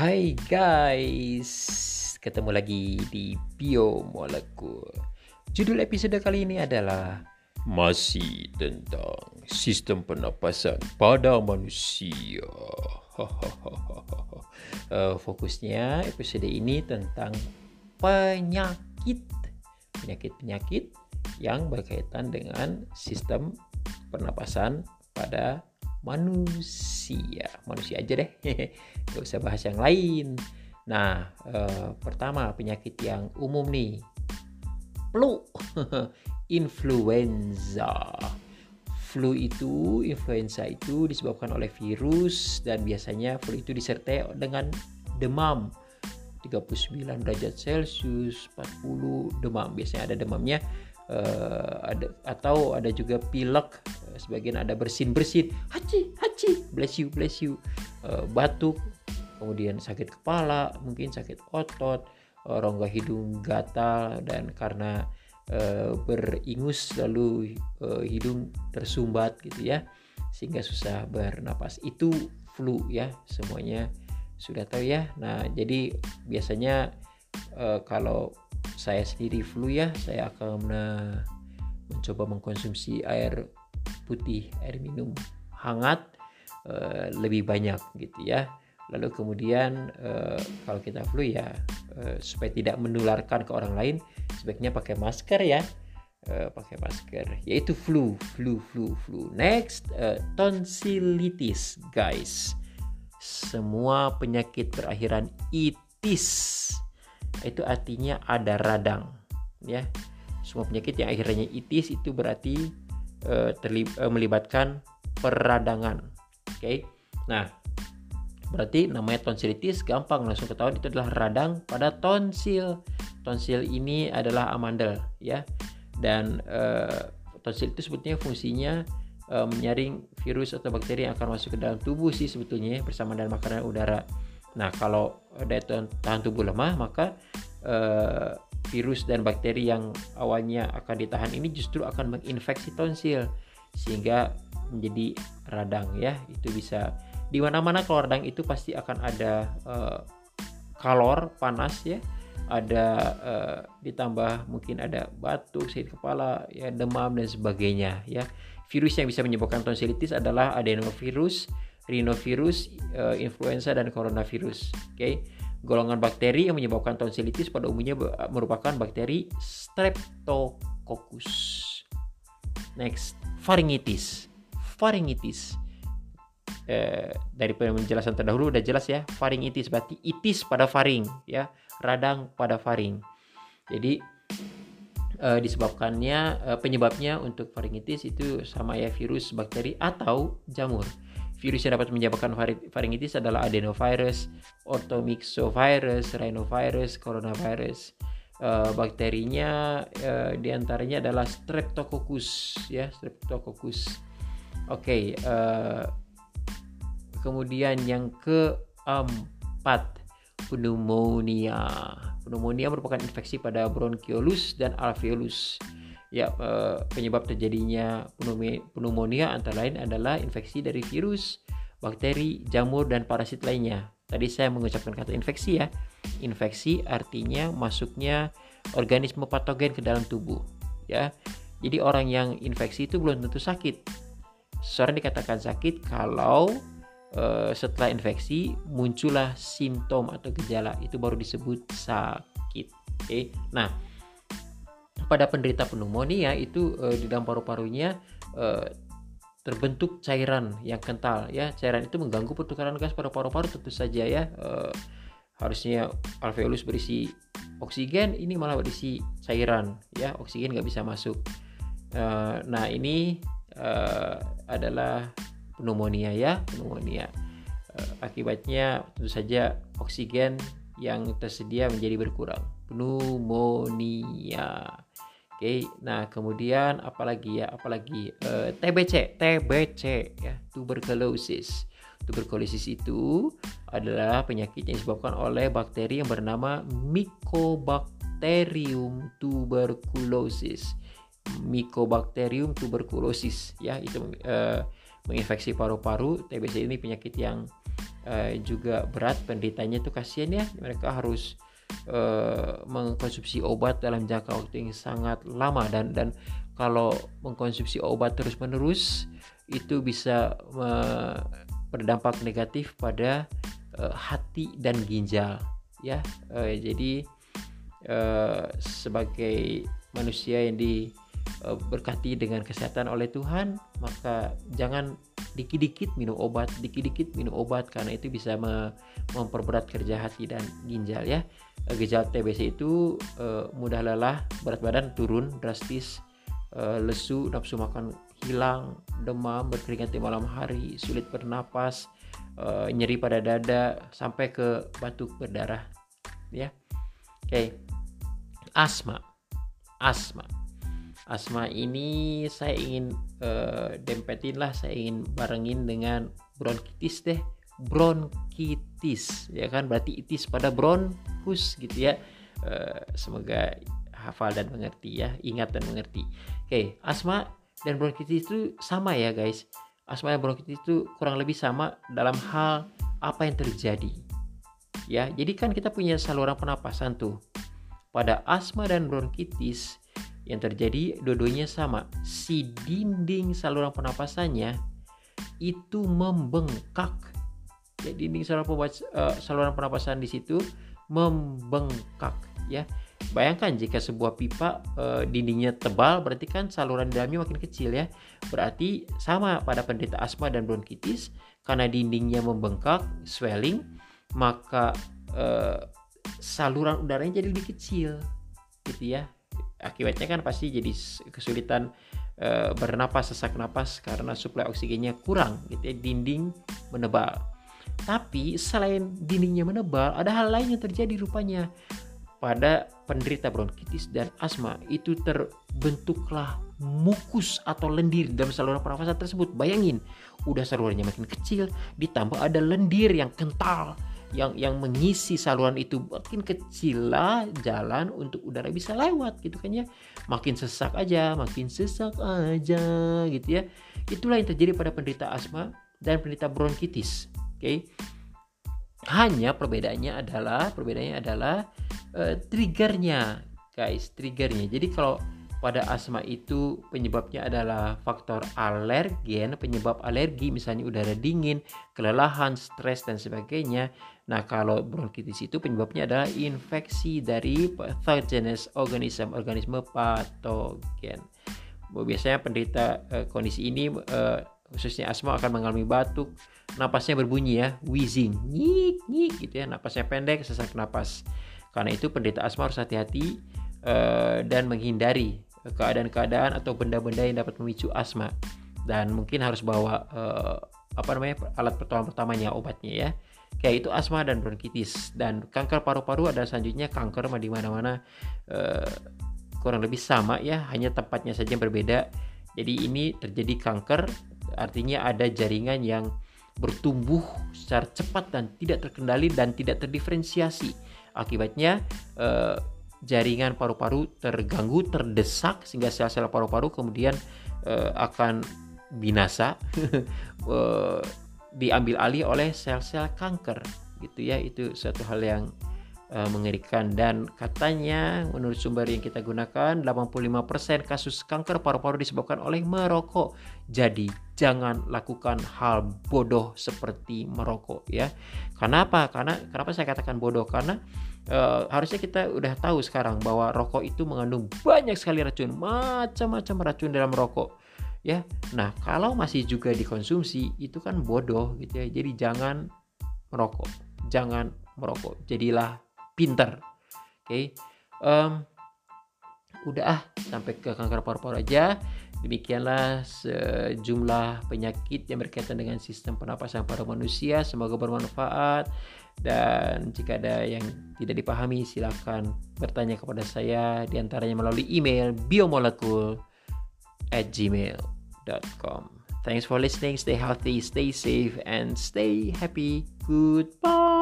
Hai guys, ketemu lagi di Biomolekul. Judul episode kali ini adalah masih tentang sistem pernapasan pada manusia. uh, fokusnya episode ini tentang penyakit, penyakit-penyakit yang berkaitan dengan sistem pernapasan pada manusia. Manusia aja deh. Gak usah bahas yang lain. Nah eh, pertama penyakit yang umum nih. Flu. Influenza. Flu itu influenza itu disebabkan oleh virus dan biasanya flu itu disertai dengan demam. 39 derajat Celcius 40 demam. Biasanya ada demamnya uh, ada atau ada juga pilek sebagian ada bersin bersin haji haji bless you bless you. Uh, batuk kemudian sakit kepala mungkin sakit otot uh, rongga hidung gatal dan karena uh, beringus lalu uh, hidung tersumbat gitu ya sehingga susah bernapas. Itu flu ya semuanya sudah tahu ya. Nah jadi biasanya uh, kalau saya sendiri flu ya saya akan mencoba mengkonsumsi air putih air minum hangat uh, lebih banyak gitu ya. Lalu kemudian uh, kalau kita flu ya uh, supaya tidak menularkan ke orang lain sebaiknya pakai masker ya. Uh, pakai masker yaitu flu flu flu flu. Next tonsilitis guys. Semua penyakit berakhiran itis. Itu artinya ada radang ya. Semua penyakit yang akhirnya itis itu berarti uh, melibatkan peradangan. Oke? Okay? nah berarti namanya tonsilitis gampang langsung ketahuan itu adalah radang pada tonsil. Tonsil ini adalah amandel ya. Dan uh, tonsil itu sebetulnya fungsinya uh, menyaring virus atau bakteri yang akan masuk ke dalam tubuh sih sebetulnya bersama dengan makanan udara. Nah, kalau daya tahan tubuh lemah, maka uh, virus dan bakteri yang awalnya akan ditahan ini justru akan menginfeksi tonsil sehingga menjadi radang ya. Itu bisa di mana-mana kalau radang itu pasti akan ada uh, kalor panas ya. Ada uh, ditambah mungkin ada batuk, sakit kepala, ya demam dan sebagainya ya. Virus yang bisa menyebabkan tonsilitis adalah adenovirus rhinovirus, uh, influenza dan coronavirus. Oke. Okay? Golongan bakteri yang menyebabkan tonsilitis pada umumnya merupakan bakteri Streptococcus. Next, pharyngitis. Pharyngitis. Eh, dari penjelasan terdahulu udah jelas ya, pharyngitis berarti itis pada faring ya, radang pada faring. Jadi eh, disebabkannya eh, penyebabnya untuk pharyngitis itu sama ya virus, bakteri atau jamur. Virus yang dapat menyebabkan pharyngitis adalah adenovirus, orthomyxovirus, rhinovirus, coronavirus. Uh, bakterinya uh, di antaranya adalah Streptococcus ya Streptococcus. Oke, okay, uh, kemudian yang keempat pneumonia. Pneumonia merupakan infeksi pada bronchiolus dan alveolus ya penyebab terjadinya pneumonia antara lain adalah infeksi dari virus, bakteri, jamur dan parasit lainnya. Tadi saya mengucapkan kata infeksi ya. Infeksi artinya masuknya organisme patogen ke dalam tubuh, ya. Jadi orang yang infeksi itu belum tentu sakit. Seorang dikatakan sakit kalau uh, setelah infeksi muncullah simptom atau gejala itu baru disebut sakit. Oke. Okay? Nah, pada penderita pneumonia itu uh, di dalam paru-parunya uh, terbentuk cairan yang kental ya. Cairan itu mengganggu pertukaran gas pada paru-paru tentu saja ya. Uh, harusnya alveolus berisi oksigen ini malah berisi cairan ya. Oksigen nggak bisa masuk. Uh, nah ini uh, adalah pneumonia ya. Pneumonia akibatnya tentu saja oksigen yang tersedia menjadi berkurang pneumonia Oke, nah kemudian apalagi ya, apalagi uh, TBC, TBC ya, tuberculosis. Tuberculosis itu adalah penyakit yang disebabkan oleh bakteri yang bernama Mycobacterium tuberculosis. Mycobacterium tuberculosis ya, itu uh, menginfeksi paru-paru. TBC ini penyakit yang uh, juga berat penderitanya itu kasihan ya. Mereka harus uh, mengkonsumsi obat dalam jangka waktu yang sangat lama. Dan dan kalau mengkonsumsi obat terus menerus itu bisa uh, berdampak negatif pada uh, hati dan ginjal ya. Uh, jadi uh, sebagai manusia yang diberkati dengan kesehatan oleh Tuhan maka jangan dikit-dikit minum obat, dikit-dikit minum obat karena itu bisa memperberat kerja hati dan ginjal ya. Eh, gejala TBC itu uh, mudah lelah, berat badan turun drastis, uh, lesu, nafsu makan hilang, demam, berkeringat di malam hari, sulit bernapas, nyeri pada dada sampai ke batuk berdarah ya. Oke. Okay. Asma. Asma asma ini saya ingin uh, dempetin lah saya ingin barengin dengan bronkitis deh. Bronkitis ya kan? Berarti itis pada bronkus gitu ya. Uh, semoga hafal dan mengerti ya ingat dan mengerti. Oke asma dan bronkitis itu sama ya guys. Asma dan bronkitis itu kurang lebih sama dalam hal apa yang terjadi. Ya jadi kan kita punya saluran pernapasan tuh. Pada asma dan bronkitis yang terjadi dua-duanya sama. Si dinding saluran pernapasannya itu membengkak. Ya, dinding saluran, uh, saluran pernapasan di situ membengkak ya. Bayangkan jika sebuah pipa uh, dindingnya tebal berarti kan saluran dalamnya makin kecil ya. Berarti sama pada penderita asma dan bronkitis karena dindingnya membengkak, swelling, maka uh, saluran udaranya jadi lebih kecil gitu ya akibatnya kan pasti jadi kesulitan e, bernapas sesak napas karena suplai oksigennya kurang gitu ya dinding menebal. Tapi selain dindingnya menebal ada hal lain yang terjadi rupanya. Pada penderita bronkitis dan asma itu terbentuklah mukus atau lendir dalam saluran pernafasan tersebut. Bayangin udah salurannya makin kecil ditambah ada lendir yang kental yang yang mengisi saluran itu makin kecil lah jalan untuk udara bisa lewat gitu kan ya. Makin sesak aja makin sesak aja gitu ya. Itulah yang terjadi pada penderita asma dan penderita bronkitis oke? Okay? hanya perbedaannya adalah perbedaannya adalah uh, triggernya guys triggernya. Jadi kalau pada asma itu penyebabnya adalah faktor alergen, penyebab alergi misalnya udara dingin, kelelahan, stres dan sebagainya. Nah, kalau bronkitis itu penyebabnya adalah infeksi dari pathogenous organisme, organisme patogen. Biasanya penderita uh, kondisi ini uh, khususnya asma akan mengalami batuk, napasnya berbunyi ya, wheezing, nyik nyik gitu ya, napasnya pendek, sesak napas. Karena itu penderita asma harus hati-hati uh, dan menghindari keadaan-keadaan atau benda-benda yang dapat memicu asma. Dan mungkin harus bawa uh, apa namanya alat pertolongan pertamanya obatnya ya. Kayak itu asma dan bronkitis. Dan kanker paru-paru ada selanjutnya kanker di mana-mana uh, kurang lebih sama ya hanya tempatnya saja yang berbeda. Jadi ini terjadi kanker artinya ada jaringan yang bertumbuh secara cepat dan tidak terkendali dan tidak terdiferensiasi. Akibatnya uh, jaringan paru-paru terganggu, terdesak sehingga sel-sel paru-paru kemudian uh, akan binasa uh, diambil alih oleh sel-sel kanker gitu ya itu satu hal yang uh, mengerikan dan katanya menurut sumber yang kita gunakan 85% kasus kanker paru-paru disebabkan oleh merokok. Jadi jangan lakukan hal bodoh seperti merokok ya. Kenapa? Karena kenapa saya katakan bodoh? Karena uh, harusnya kita udah tahu sekarang bahwa rokok itu mengandung banyak sekali racun, macam-macam racun dalam rokok. Ya, nah kalau masih juga dikonsumsi itu kan bodoh gitu ya. Jadi jangan merokok, jangan merokok. Jadilah pinter. Oke, okay. um, udah ah sampai ke kanker paru-paru aja. Demikianlah sejumlah penyakit yang berkaitan dengan sistem pernapasan pada manusia. Semoga bermanfaat. Dan jika ada yang tidak dipahami, silakan bertanya kepada saya di antaranya melalui email biomolekul. Thanks for listening. Stay healthy, stay safe, and stay happy. Goodbye.